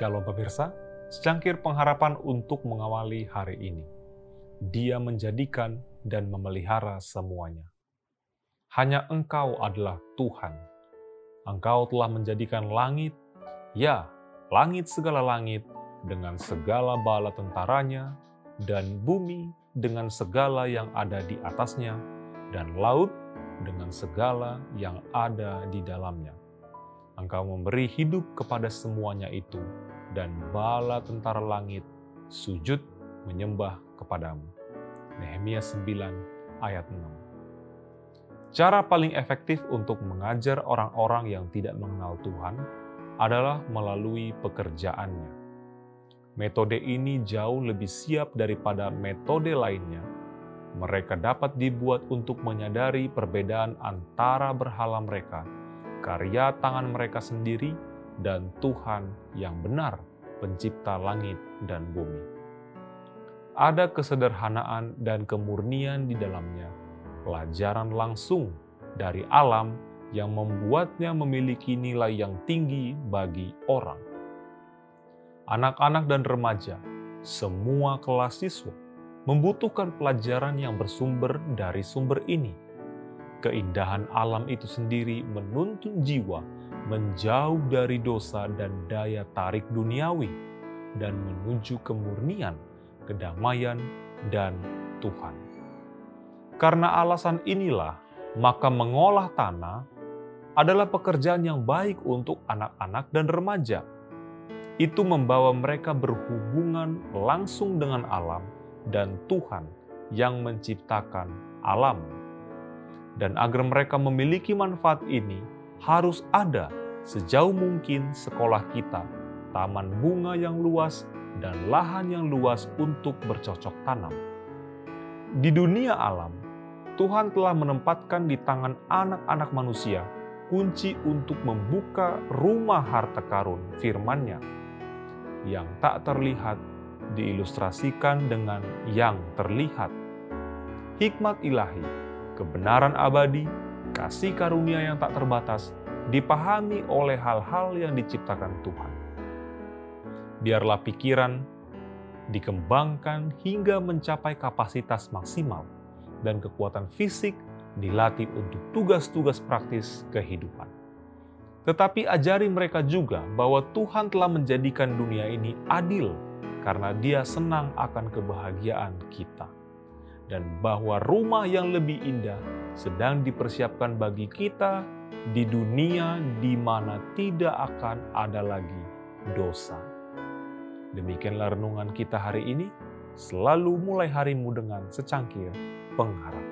Shalom pemirsa, secangkir pengharapan untuk mengawali hari ini. Dia menjadikan dan memelihara semuanya. Hanya Engkau adalah Tuhan. Engkau telah menjadikan langit, ya, langit segala langit, dengan segala bala tentaranya, dan bumi dengan segala yang ada di atasnya, dan laut dengan segala yang ada di dalamnya Engkau memberi hidup kepada semuanya itu, dan bala tentara langit sujud menyembah kepadamu. Nehemia 9 ayat 6 Cara paling efektif untuk mengajar orang-orang yang tidak mengenal Tuhan adalah melalui pekerjaannya. Metode ini jauh lebih siap daripada metode lainnya. Mereka dapat dibuat untuk menyadari perbedaan antara berhala mereka karya tangan mereka sendiri, dan Tuhan yang benar, Pencipta langit dan bumi. Ada kesederhanaan dan kemurnian di dalamnya, pelajaran langsung dari alam yang membuatnya memiliki nilai yang tinggi bagi orang. Anak-anak dan remaja, semua kelas siswa, membutuhkan pelajaran yang bersumber dari sumber ini Keindahan alam itu sendiri menuntun jiwa menjauh dari dosa dan daya tarik duniawi dan menuju kemurnian, kedamaian, dan Tuhan. Karena alasan inilah, maka mengolah tanah adalah pekerjaan yang baik untuk anak-anak dan remaja. Itu membawa mereka berhubungan langsung dengan alam dan Tuhan yang menciptakan alam dan agar mereka memiliki manfaat ini, harus ada sejauh mungkin sekolah kita, taman bunga yang luas, dan lahan yang luas untuk bercocok tanam. Di dunia alam, Tuhan telah menempatkan di tangan anak-anak manusia kunci untuk membuka rumah harta karun firman-Nya yang tak terlihat diilustrasikan dengan yang terlihat. Hikmat ilahi kebenaran abadi, kasih karunia yang tak terbatas, dipahami oleh hal-hal yang diciptakan Tuhan. Biarlah pikiran dikembangkan hingga mencapai kapasitas maksimal dan kekuatan fisik dilatih untuk tugas-tugas praktis kehidupan. Tetapi ajari mereka juga bahwa Tuhan telah menjadikan dunia ini adil karena Dia senang akan kebahagiaan kita dan bahwa rumah yang lebih indah sedang dipersiapkan bagi kita di dunia di mana tidak akan ada lagi dosa. Demikianlah renungan kita hari ini. Selalu mulai harimu dengan secangkir pengharapan.